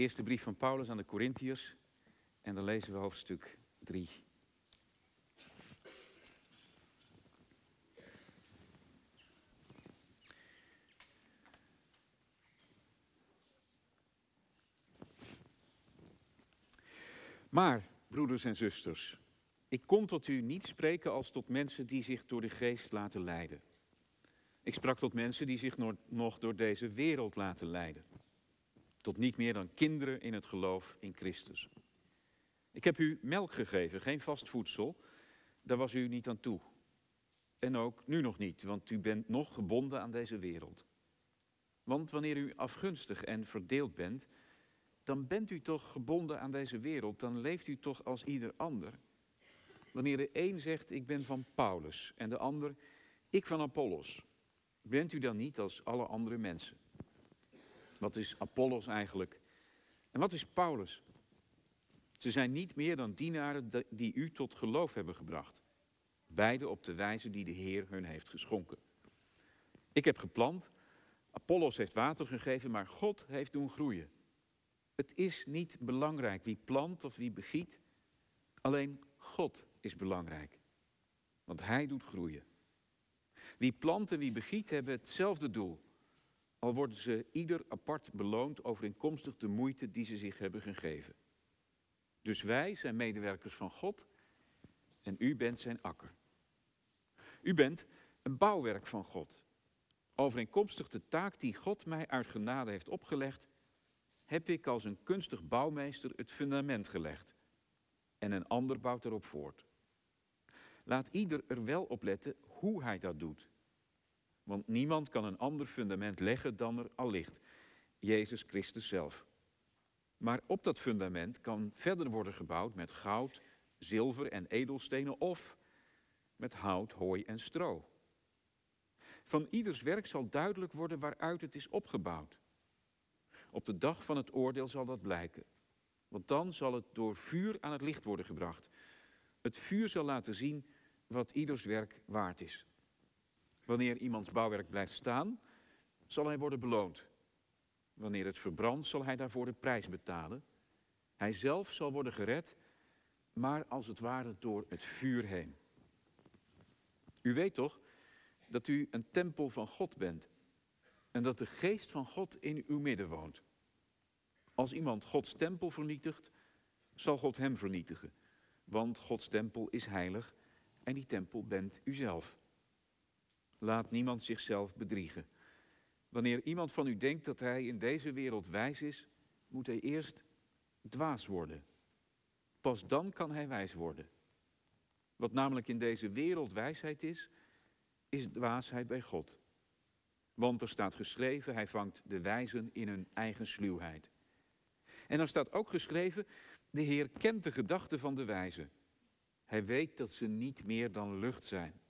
eerste brief van Paulus aan de Corinthiërs. En dan lezen we hoofdstuk 3. Maar, broeders en zusters, ik kon tot u niet spreken als tot mensen die zich door de geest laten leiden. Ik sprak tot mensen die zich nog door deze wereld laten leiden. Tot niet meer dan kinderen in het geloof in Christus. Ik heb u melk gegeven, geen vast voedsel. Daar was u niet aan toe. En ook nu nog niet, want u bent nog gebonden aan deze wereld. Want wanneer u afgunstig en verdeeld bent, dan bent u toch gebonden aan deze wereld. Dan leeft u toch als ieder ander. Wanneer de een zegt, ik ben van Paulus, en de ander, ik van Apollos. Bent u dan niet als alle andere mensen? Wat is Apollos eigenlijk? En wat is Paulus? Ze zijn niet meer dan dienaren die u tot geloof hebben gebracht. Beide op de wijze die de Heer hun heeft geschonken. Ik heb geplant, Apollos heeft water gegeven, maar God heeft doen groeien. Het is niet belangrijk wie plant of wie begiet. Alleen God is belangrijk. Want Hij doet groeien. Wie plant en wie begiet hebben hetzelfde doel. Al worden ze ieder apart beloond overeenkomstig de moeite die ze zich hebben gegeven. Dus wij zijn medewerkers van God en u bent zijn akker. U bent een bouwwerk van God. Overeenkomstig de taak die God mij uit genade heeft opgelegd, heb ik als een kunstig bouwmeester het fundament gelegd. En een ander bouwt erop voort. Laat ieder er wel op letten hoe hij dat doet. Want niemand kan een ander fundament leggen dan er al ligt. Jezus Christus zelf. Maar op dat fundament kan verder worden gebouwd met goud, zilver en edelstenen of met hout, hooi en stro. Van ieders werk zal duidelijk worden waaruit het is opgebouwd. Op de dag van het oordeel zal dat blijken. Want dan zal het door vuur aan het licht worden gebracht. Het vuur zal laten zien wat ieders werk waard is. Wanneer iemands bouwwerk blijft staan, zal hij worden beloond. Wanneer het verbrandt, zal hij daarvoor de prijs betalen. Hij zelf zal worden gered, maar als het ware door het vuur heen. U weet toch dat u een tempel van God bent en dat de geest van God in uw midden woont. Als iemand Gods tempel vernietigt, zal God hem vernietigen. Want Gods tempel is heilig en die tempel bent u zelf. Laat niemand zichzelf bedriegen. Wanneer iemand van u denkt dat hij in deze wereld wijs is, moet hij eerst dwaas worden. Pas dan kan hij wijs worden. Wat namelijk in deze wereld wijsheid is, is dwaasheid bij God. Want er staat geschreven, hij vangt de wijzen in hun eigen sluwheid. En er staat ook geschreven, de Heer kent de gedachten van de wijzen. Hij weet dat ze niet meer dan lucht zijn.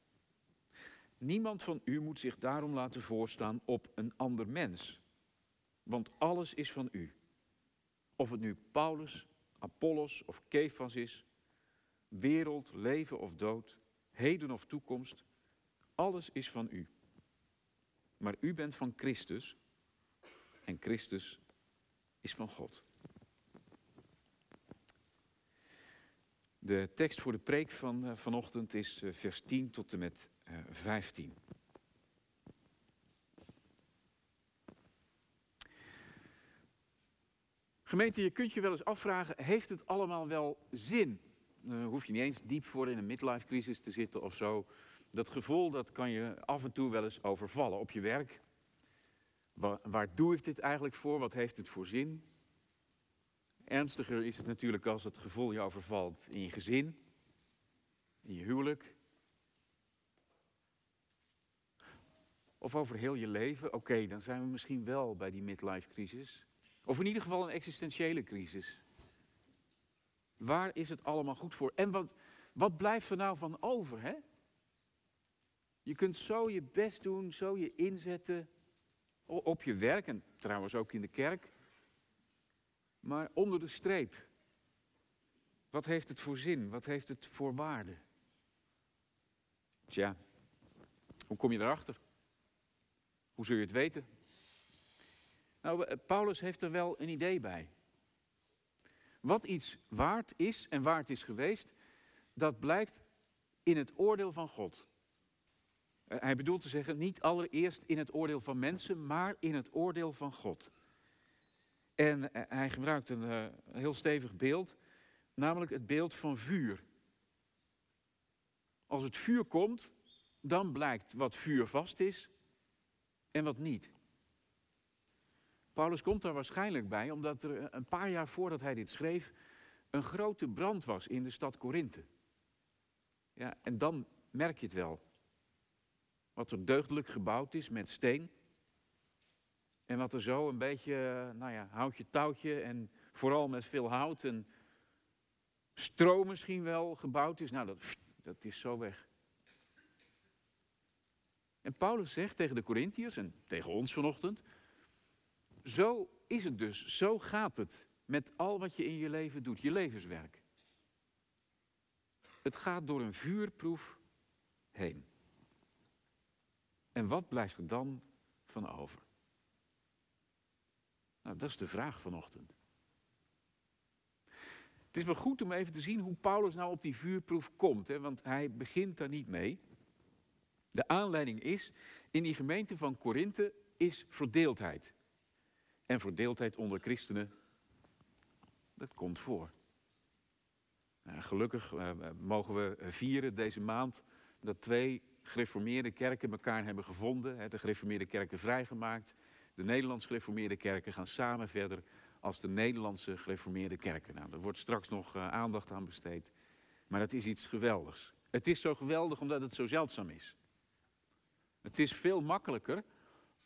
Niemand van u moet zich daarom laten voorstaan op een ander mens. Want alles is van u. Of het nu Paulus, Apollos of Kefas is, wereld, leven of dood, heden of toekomst, alles is van u. Maar u bent van Christus en Christus is van God. De tekst voor de preek van uh, vanochtend is uh, vers 10 tot en met 15. Gemeente, je kunt je wel eens afvragen, heeft het allemaal wel zin? Uh, hoef je niet eens diep voor in een midlife crisis te zitten of zo. Dat gevoel dat kan je af en toe wel eens overvallen op je werk. Waar, waar doe ik dit eigenlijk voor? Wat heeft het voor zin? Ernstiger is het natuurlijk als het gevoel je overvalt in je gezin, in je huwelijk. Of over heel je leven. Oké, dan zijn we misschien wel bij die midlife crisis. Of in ieder geval een existentiële crisis. Waar is het allemaal goed voor? En wat, wat blijft er nou van over, hè? Je kunt zo je best doen, zo je inzetten op je werk en trouwens ook in de kerk. Maar onder de streep, wat heeft het voor zin? Wat heeft het voor waarde? Tja, hoe kom je erachter? Hoe zul je het weten? Nou, Paulus heeft er wel een idee bij. wat iets waard is en waard is geweest, dat blijkt in het oordeel van God. Eh, hij bedoelt te zeggen, niet allereerst in het oordeel van mensen, maar in het oordeel van God. En eh, hij gebruikt een, uh, heel stevig beeld, namelijk het beeld van vuur. Als het vuur komt, dan blijkt wat vuur vast is en wat niet. Paulus komt daar waarschijnlijk bij, omdat er een paar jaar voordat hij dit schreef, een grote brand was in de stad Korinthe. Ja, en dan merk je het wel. Wat er deugdelijk gebouwd is met steen. En wat er zo een beetje, nou ja, houtje touwtje en vooral met veel hout en stro misschien wel gebouwd is. Nou, dat, dat is zo weg. En Paulus zegt tegen de Corinthiërs en tegen ons vanochtend, zo is het dus, zo gaat het met al wat je in je leven doet, je levenswerk. Het gaat door een vuurproef heen. En wat blijft er dan van over? Nou, dat is de vraag vanochtend. Het is wel goed om even te zien hoe Paulus nou op die vuurproef komt, hè, want hij begint daar niet mee. De aanleiding is, in die gemeente van Korinthe is verdeeldheid. En verdeeldheid onder christenen, dat komt voor. Nou, gelukkig uh, mogen we vieren deze maand dat twee gereformeerde kerken elkaar hebben gevonden. De gereformeerde kerken vrijgemaakt. De Nederlands gereformeerde kerken gaan samen verder als de Nederlandse gereformeerde kerken. Nou, er wordt straks nog uh, aandacht aan besteed. Maar dat is iets geweldigs. Het is zo geweldig omdat het zo zeldzaam is. Het is veel makkelijker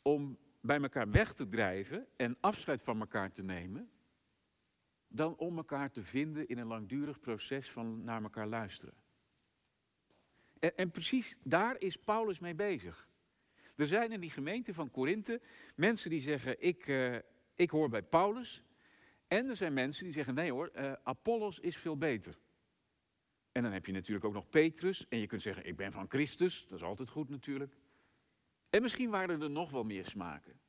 om bij elkaar weg te drijven en afscheid van elkaar te nemen, dan om elkaar te vinden in een langdurig proces van naar elkaar luisteren. En, en precies daar is Paulus mee bezig. Er zijn in die gemeente van Korinthe mensen die zeggen: ik, uh, ik hoor bij Paulus. En er zijn mensen die zeggen: nee hoor, uh, Apollos is veel beter. En dan heb je natuurlijk ook nog Petrus. En je kunt zeggen: ik ben van Christus. Dat is altijd goed natuurlijk. En misschien waren er nog wel meer smaken.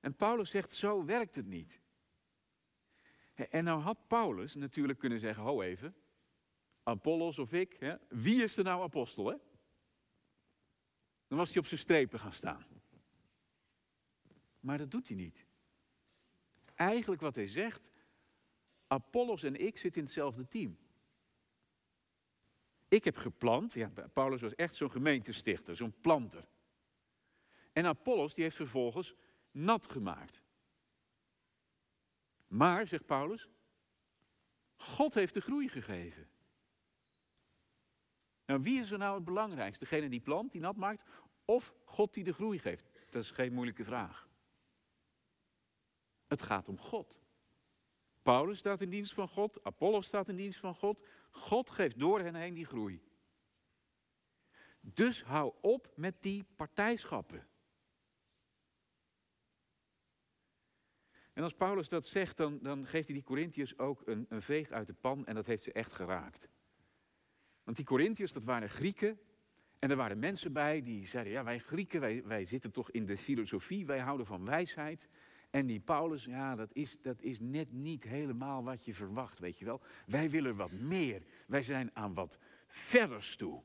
En Paulus zegt, zo werkt het niet. En nou had Paulus natuurlijk kunnen zeggen, ho even, Apollos of ik, hè, wie is er nou apostel? Hè? Dan was hij op zijn strepen gaan staan. Maar dat doet hij niet. Eigenlijk wat hij zegt, Apollos en ik zitten in hetzelfde team. Ik heb geplant, ja, Paulus was echt zo'n gemeentestichter, zo'n planter. En Apollos die heeft vervolgens nat gemaakt. Maar, zegt Paulus, God heeft de groei gegeven. Nou, wie is er nou het belangrijkste? Degene die plant, die nat maakt, of God die de groei geeft? Dat is geen moeilijke vraag. Het gaat om God. Paulus staat in dienst van God, Apollos staat in dienst van God. God geeft door hen heen die groei. Dus hou op met die partijschappen. En als Paulus dat zegt, dan, dan geeft hij die Corinthiërs ook een, een veeg uit de pan en dat heeft ze echt geraakt. Want die Corinthiërs, dat waren Grieken. En er waren mensen bij die zeiden, ja wij Grieken, wij, wij zitten toch in de filosofie, wij houden van wijsheid. En die Paulus, ja, dat is, dat is net niet helemaal wat je verwacht, weet je wel. Wij willen wat meer. Wij zijn aan wat verders toe.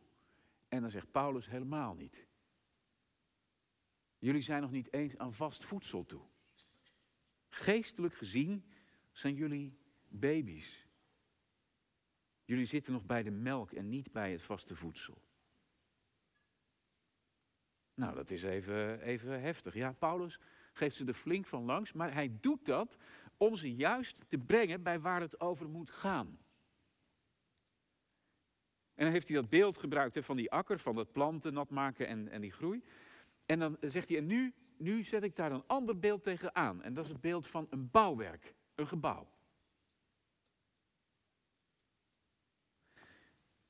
En dan zegt Paulus helemaal niet. Jullie zijn nog niet eens aan vast voedsel toe. Geestelijk gezien zijn jullie baby's. Jullie zitten nog bij de melk en niet bij het vaste voedsel. Nou, dat is even, even heftig. Ja, Paulus geeft ze er flink van langs, maar hij doet dat om ze juist te brengen bij waar het over moet gaan. En dan heeft hij dat beeld gebruikt van die akker, van dat planten nat maken en, en die groei. En dan zegt hij, en nu nu zet ik daar een ander beeld tegenaan. En dat is het beeld van een bouwwerk, een gebouw.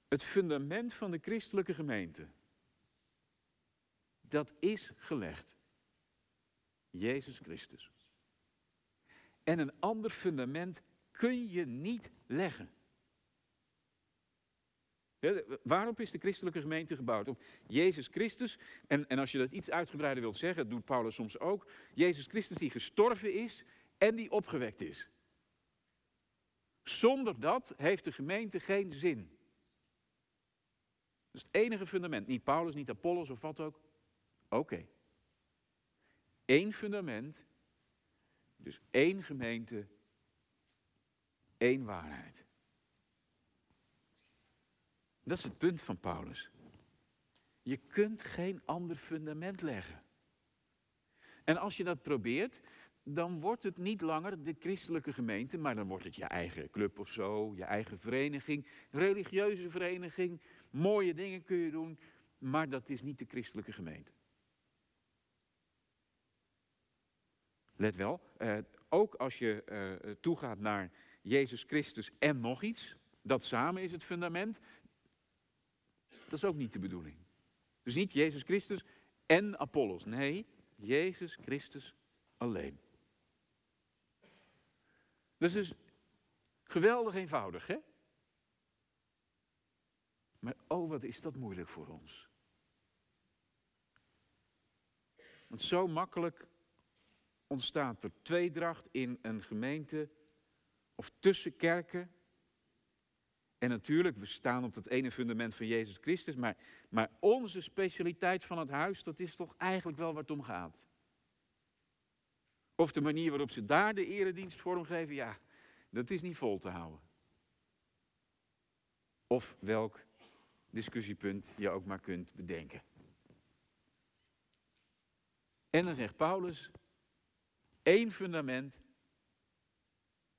Het fundament van de christelijke gemeente, dat is gelegd. Jezus Christus. En een ander fundament kun je niet leggen. Waarop is de christelijke gemeente gebouwd? Op Jezus Christus. En, en als je dat iets uitgebreider wilt zeggen, doet Paulus soms ook. Jezus Christus die gestorven is en die opgewekt is. Zonder dat heeft de gemeente geen zin. Dat is het enige fundament. Niet Paulus, niet Apollos of wat ook. Oké. Eén fundament. Dus één gemeente. één waarheid. Dat is het punt van Paulus. Je kunt geen ander fundament leggen. En als je dat probeert, dan wordt het niet langer de christelijke gemeente, maar dan wordt het je eigen club of zo, je eigen vereniging, religieuze vereniging. Mooie dingen kun je doen, maar dat is niet de christelijke gemeente. Let wel, eh, ook als je eh, toegaat naar Jezus Christus en nog iets, dat samen is het fundament, dat is ook niet de bedoeling. Dus niet Jezus Christus en Apollos. Nee, Jezus Christus alleen. Dat is dus geweldig eenvoudig, hè? Maar oh, wat is dat moeilijk voor ons. Want zo makkelijk ontstaat er tweedracht in een gemeente of tussen kerken en natuurlijk, we staan op dat ene fundament van Jezus Christus, maar, maar onze specialiteit van het huis, dat is toch eigenlijk wel waar het om gaat. Of de manier waarop ze daar de eredienst vormgeven, ja, dat is niet vol te houden. Of welk discussiepunt je ook maar kunt bedenken. En dan zegt Paulus, één fundament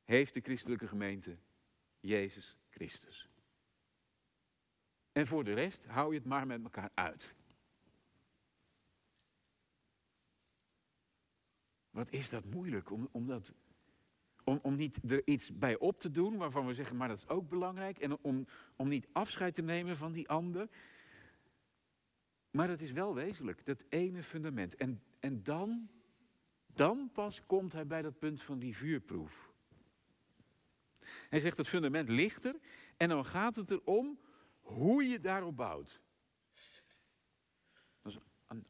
heeft de christelijke gemeente, Jezus Christus. En voor de rest hou je het maar met elkaar uit. Wat is dat moeilijk om, om, dat, om, om niet er iets bij op te doen waarvan we zeggen, maar dat is ook belangrijk. En om, om niet afscheid te nemen van die ander. Maar het is wel wezenlijk, dat ene fundament. En, en dan, dan pas komt hij bij dat punt van die vuurproef. Hij zegt het fundament ligt er en dan gaat het erom hoe je daarop bouwt. Dat is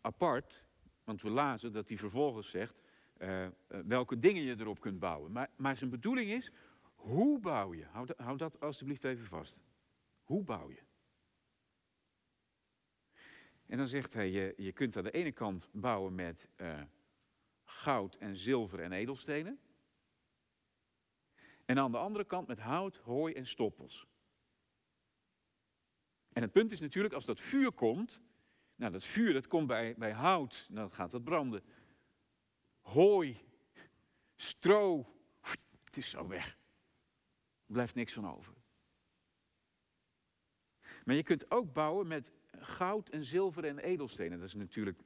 apart, want we lazen dat hij vervolgens zegt uh, welke dingen je erop kunt bouwen. Maar, maar zijn bedoeling is, hoe bouw je? Hou dat, alstublieft even vast. Hoe bouw je? En dan zegt hij, je, je kunt aan de ene kant bouwen met uh, goud en zilver en edelstenen. En aan de andere kant met hout, hooi en stoppels. En het punt is natuurlijk, als dat vuur komt, nou dat vuur dat komt bij, bij hout, nou, dan gaat dat branden. Hooi, stro, het is zo weg. Er blijft niks van over. Maar je kunt ook bouwen met goud en zilver en edelstenen. Dat is natuurlijk,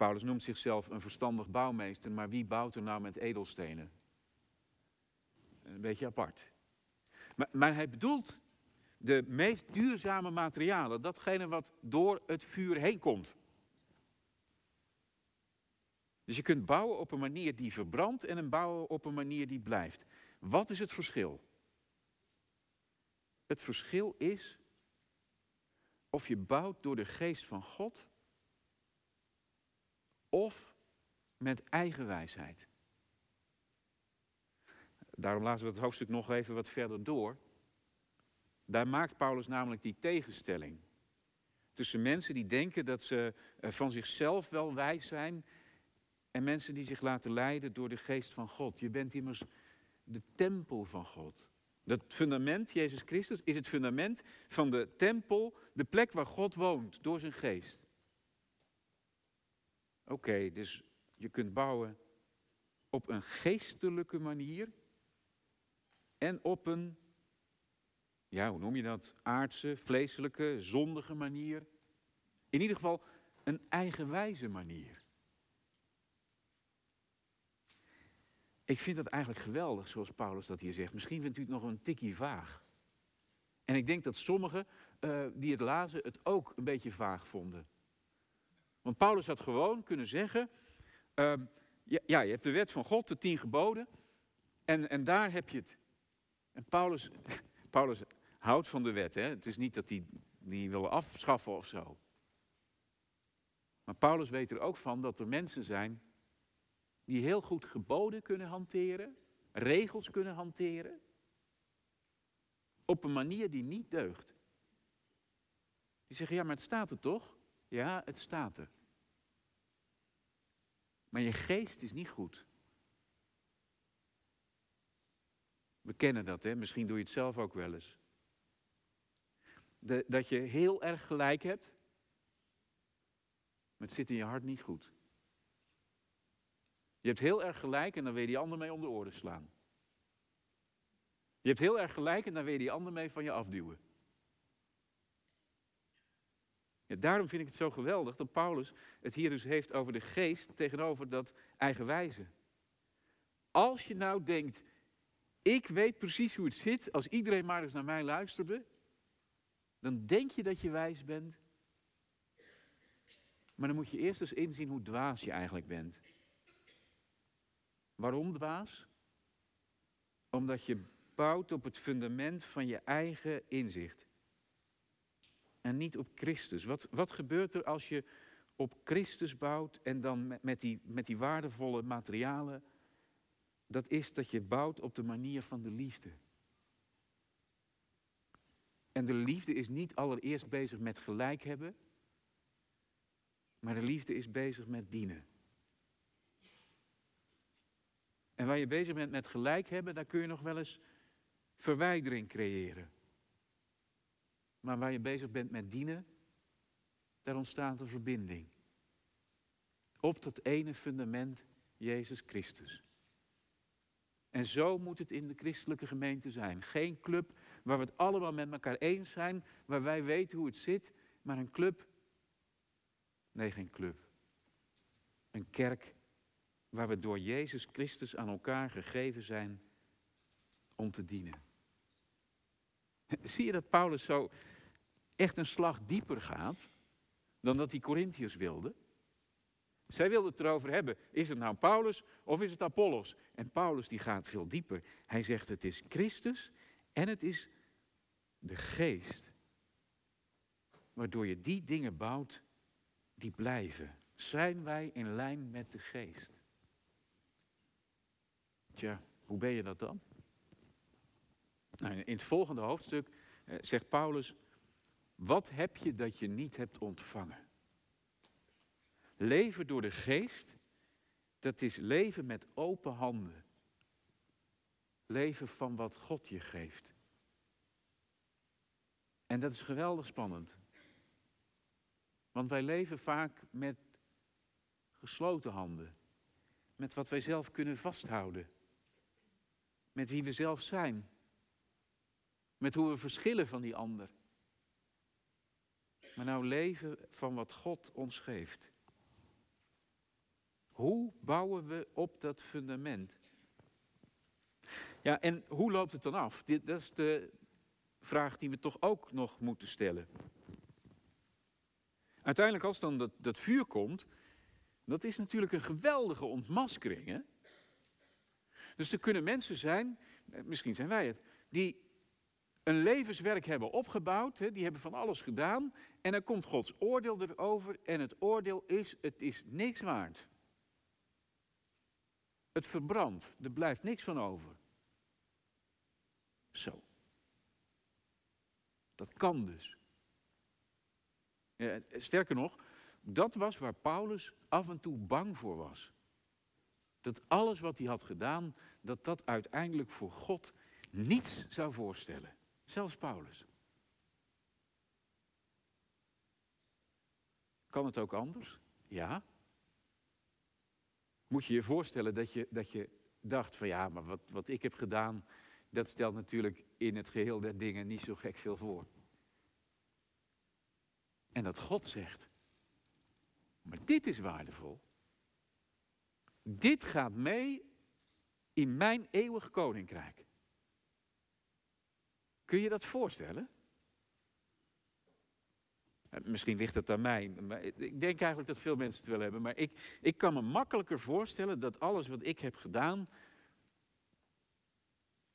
Paulus noemt zichzelf een verstandig bouwmeester, maar wie bouwt er nou met edelstenen? Een beetje apart. Maar, maar hij bedoelt de meest duurzame materialen, datgene wat door het vuur heen komt. Dus je kunt bouwen op een manier die verbrandt en een bouwen op een manier die blijft. Wat is het verschil? Het verschil is of je bouwt door de geest van God of met eigen wijsheid. Daarom laten we het hoofdstuk nog even wat verder door. Daar maakt Paulus namelijk die tegenstelling. Tussen mensen die denken dat ze eh, van zichzelf wel wijs zijn. En mensen die zich laten leiden door de geest van God. Je bent immers de tempel van God. Dat fundament, Jezus Christus, is het fundament van de tempel, de plek waar God woont, door zijn geest. Oké, dus je kunt bouwen op een geestelijke manier en op een, ja, hoe noem je dat? Aardse, vleeselijke, zondige manier. In ieder geval een eigenwijze manier. Ik vind dat eigenlijk geweldig, zoals Paulus dat hier zegt. Misschien vindt u het nog een tikkie vaag. En ik denk dat sommigen uh, die het lazen het ook een beetje vaag vonden. Want Paulus had gewoon kunnen zeggen: uh, ja, ja, je hebt de wet van God, de tien geboden, en, en daar heb je het. En Paulus, Paulus houdt van de wet. Hè? Het is niet dat hij die wil afschaffen of zo. Maar Paulus weet er ook van dat er mensen zijn die heel goed geboden kunnen hanteren, regels kunnen hanteren, op een manier die niet deugt. Die zeggen, ja, maar het staat er toch? Ja, het staat er. Maar je geest is niet goed. We kennen dat, hè? misschien doe je het zelf ook wel eens. Dat je heel erg gelijk hebt, maar het zit in je hart niet goed. Je hebt heel erg gelijk en dan wil je die ander mee om de oren slaan. Je hebt heel erg gelijk en dan wil je die ander mee van je afduwen. Daarom vind ik het zo geweldig dat Paulus het hier dus heeft over de geest tegenover dat eigenwijze. Als je nou denkt, ik weet precies hoe het zit als iedereen maar eens naar mij luisterde, dan denk je dat je wijs bent. Maar dan moet je eerst eens inzien hoe dwaas je eigenlijk bent. Waarom dwaas? Omdat je bouwt op het fundament van je eigen inzicht. En niet op Christus. Wat, wat gebeurt er als je op Christus bouwt en dan met, met, die, met die waardevolle materialen? Dat is dat je bouwt op de manier van de liefde. En de liefde is niet allereerst bezig met gelijk hebben, maar de liefde is bezig met dienen. En waar je bezig bent met gelijk hebben, daar kun je nog wel eens verwijdering creëren. Maar waar je bezig bent met dienen, daar ontstaat een verbinding. Op dat ene fundament, Jezus Christus. En zo moet het in de christelijke gemeente zijn. Geen club waar we het allemaal met elkaar eens zijn, waar wij weten hoe het zit, maar een club. Nee, geen club. Een kerk waar we door Jezus Christus aan elkaar gegeven zijn om te dienen. Zie je dat Paulus zo echt een slag dieper gaat dan dat die Corinthiërs wilden? Zij wilden het erover hebben, is het nou Paulus of is het Apollos? En Paulus die gaat veel dieper. Hij zegt het is Christus en het is de geest. Waardoor je die dingen bouwt die blijven. Zijn wij in lijn met de geest? Tja, hoe ben je dat dan? Nou, in het volgende hoofdstuk eh, zegt Paulus, wat heb je dat je niet hebt ontvangen? Leven door de geest, dat is leven met open handen. Leven van wat God je geeft. En dat is geweldig spannend. Want wij leven vaak met gesloten handen. Met wat wij zelf kunnen vasthouden. Met wie we zelf zijn. Met hoe we verschillen van die ander. Maar nou leven van wat God ons geeft. Hoe bouwen we op dat fundament? Ja, en hoe loopt het dan af? Dit, dat is de vraag die we toch ook nog moeten stellen. Uiteindelijk, als dan dat, dat vuur komt, dat is natuurlijk een geweldige ontmaskering. Hè? Dus er kunnen mensen zijn, eh, misschien zijn wij het, die een levenswerk hebben opgebouwd, hè, die hebben van alles gedaan, en dan komt Gods oordeel erover en het oordeel is, het is niks waard. Het verbrandt, er blijft niks van over. Zo. Dat kan dus. Ja, sterker nog, dat was waar Paulus af en toe bang voor was. Dat alles wat hij had gedaan, dat dat uiteindelijk voor God niets zou voorstellen. Zelfs Paulus. Kan het ook anders? Ja. Moet je je voorstellen dat je, dat je dacht van ja, maar wat, wat ik heb gedaan, dat stelt natuurlijk in het geheel der dingen niet zo gek veel voor. En dat God zegt, maar dit is waardevol. Dit gaat mee in mijn eeuwig koninkrijk. Kun je dat voorstellen? Misschien ligt het aan mij. Maar ik denk eigenlijk dat veel mensen het willen hebben. Maar ik, ik kan me makkelijker voorstellen dat alles wat ik heb gedaan.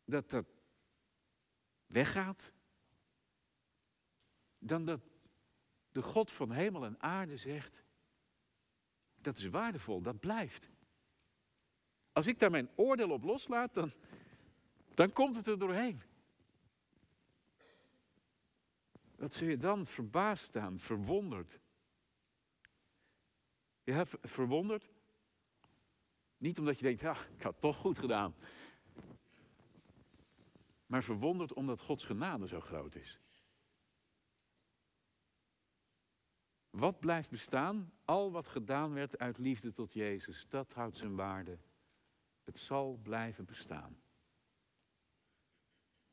dat dat weggaat. Dan dat de God van hemel en aarde zegt. Dat is waardevol, dat blijft. Als ik daar mijn oordeel op loslaat, dan, dan komt het er doorheen. Wat zul je dan verbaasd staan, verwonderd? Ja, verwonderd? Niet omdat je denkt, ja, ik had het toch goed gedaan. Maar verwonderd omdat Gods genade zo groot is. Wat blijft bestaan? Al wat gedaan werd uit liefde tot Jezus, dat houdt zijn waarde. Het zal blijven bestaan.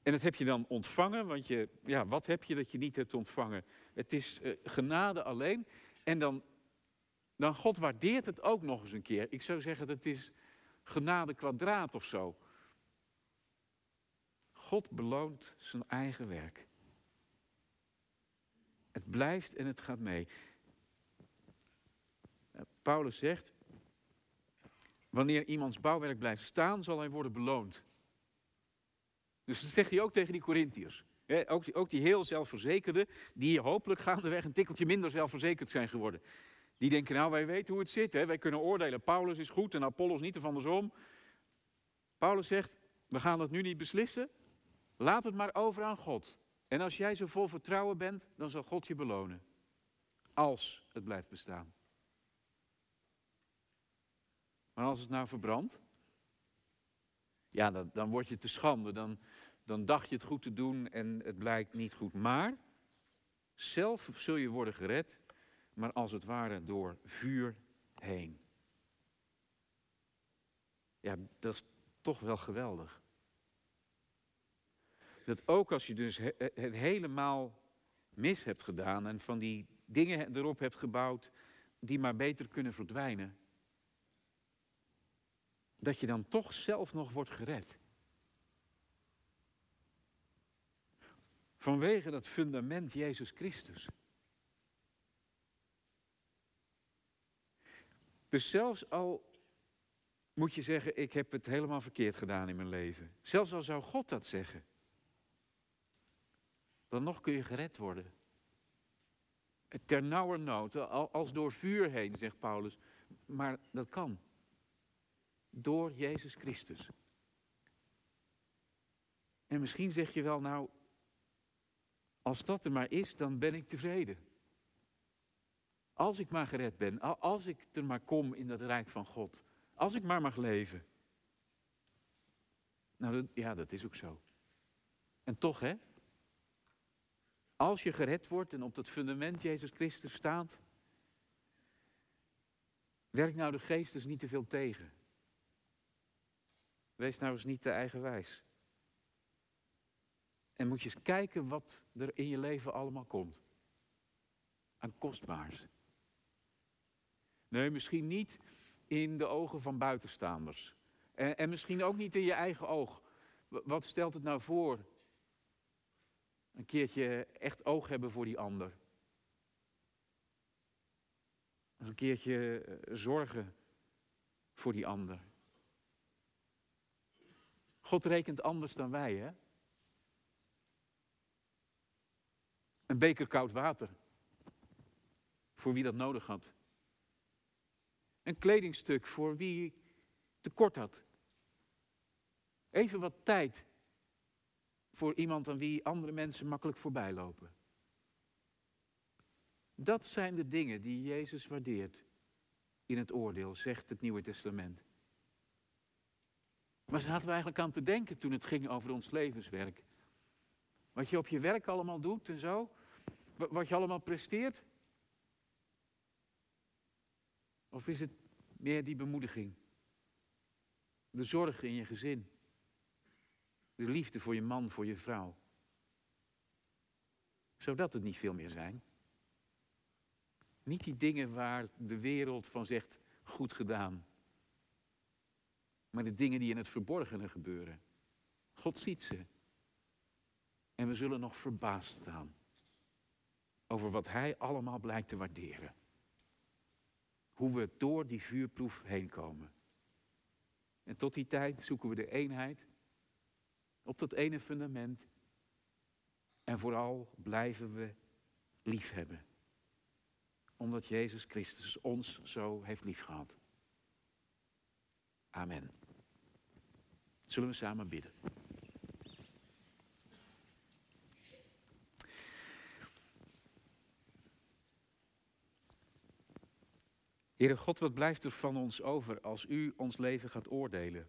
En dat heb je dan ontvangen, want je, ja, wat heb je dat je niet hebt ontvangen? Het is uh, genade alleen. En dan, dan God waardeert het ook nog eens een keer. Ik zou zeggen, dat is genade kwadraat of zo. God beloont zijn eigen werk. Het blijft en het gaat mee. Paulus zegt, wanneer iemands bouwwerk blijft staan, zal hij worden beloond. Dus dat zegt hij ook tegen die Corinthiërs. Ook, ook die heel zelfverzekerde, die hopelijk gaandeweg een tikkeltje minder zelfverzekerd zijn geworden. Die denken, nou wij weten hoe het zit, hè? wij kunnen oordelen. Paulus is goed en Apollos niet of andersom. Paulus zegt, we gaan dat nu niet beslissen. Laat het maar over aan God. En als jij zo vol vertrouwen bent, dan zal God je belonen. Als het blijft bestaan. Maar als het nou verbrandt, ja, dan, dan word je te schande. Dan, dan dacht je het goed te doen en het blijkt niet goed. Maar zelf zul je worden gered, maar als het ware door vuur heen. Ja, dat is toch wel geweldig. Dat ook als je dus het helemaal mis hebt gedaan en van die dingen erop hebt gebouwd die maar beter kunnen verdwijnen, dat je dan toch zelf nog wordt gered. Vanwege dat fundament Jezus Christus. Dus zelfs al moet je zeggen, ik heb het helemaal verkeerd gedaan in mijn leven. Zelfs al zou God dat zeggen. Dan nog kun je gered worden. Ter nauwernood, als door vuur heen, zegt Paulus. Maar dat kan. Door Jezus Christus. En misschien zeg je wel, nou, als dat er maar is, dan ben ik tevreden. Als ik maar gered ben, als ik er maar kom in dat rijk van God, als ik maar mag leven. Nou, ja, dat is ook zo. En toch, hè? Als je gered wordt en op dat fundament Jezus Christus staat, werkt nou de geest dus niet te veel tegen. Wees nou eens niet te eigenwijs. En moet je eens kijken wat er in je leven allemaal komt. Aan kostbaars. Nee, misschien niet in de ogen van buitenstaanders. En, en misschien ook niet in je eigen oog. Wat stelt het nou voor? Een keertje echt oog hebben voor die ander. Een keertje eh, zorgen voor die ander. God rekent anders dan wij, hè? Een beker koud water. Voor wie dat nodig had. Een kledingstuk voor wie tekort had. Even wat tijd voor iemand aan wie andere mensen makkelijk voorbij lopen. Dat zijn de dingen die Jezus waardeert in het oordeel, zegt het Nieuwe Testament. Maar zaten we eigenlijk aan te denken toen het ging over ons levenswerk? Wat je op je werk allemaal doet en zo? Wat je allemaal presteert? Of is het meer die bemoediging? De zorg in je gezin? De liefde voor je man, voor je vrouw? Zodat het niet veel meer zijn. Niet die dingen waar de wereld van zegt, goed gedaan maar de dingen die in het verborgene gebeuren. God ziet ze. En we zullen nog verbaasd staan over wat Hij allemaal blijkt te waarderen. Hoe we door die vuurproef heen komen. En tot die tijd zoeken we de eenheid op dat ene fundament. En vooral blijven we liefhebben. Omdat Jezus Christus ons zo heeft liefgehad. Amen. Zullen we samen bidden? Heere God, wat blijft er van ons over als u ons leven gaat oordelen?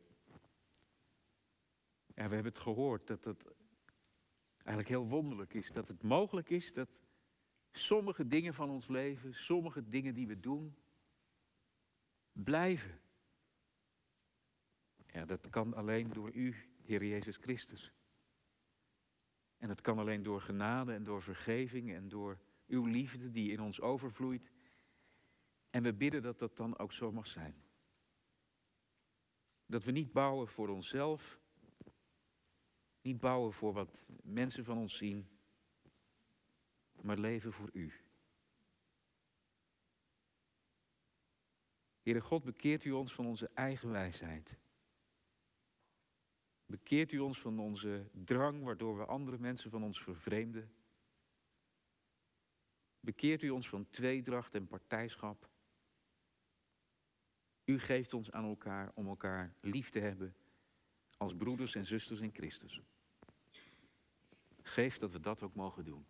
Ja, we hebben het gehoord dat het eigenlijk heel wonderlijk is. Dat het mogelijk is dat sommige dingen van ons leven, sommige dingen die we doen, blijven. Ja, dat kan alleen door u, Heer Jezus Christus. En dat kan alleen door genade en door vergeving en door uw liefde die in ons overvloeit. En we bidden dat dat dan ook zo mag zijn. Dat we niet bouwen voor onszelf, niet bouwen voor wat mensen van ons zien, maar leven voor u. Heere God, bekeert u ons van onze eigen wijsheid. Bekeert u ons van onze drang waardoor we andere mensen van ons vervreemden. Bekeert u ons van tweedracht en partijschap. U geeft ons aan elkaar om elkaar lief te hebben als broeders en zusters in Christus. Geef dat we dat ook mogen doen.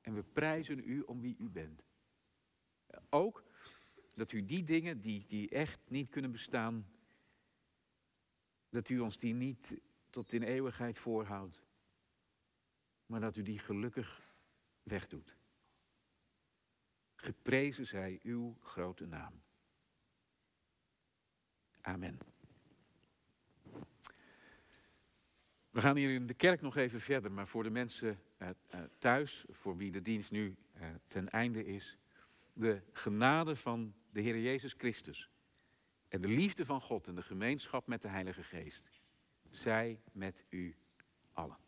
En we prijzen u om wie u bent. Ook dat u die dingen die, die echt niet kunnen bestaan, dat u ons die niet tot in eeuwigheid voorhoudt, maar dat u die gelukkig wegdoet. Geprezen zij uw grote naam. Amen. We gaan hier in de kerk nog even verder, maar voor de mensen uh, uh, thuis, voor wie de dienst nu uh, ten einde is, de genade van de Heer Jezus Christus en de liefde van God en de gemeenschap met de Heilige Geest, zij met u allen.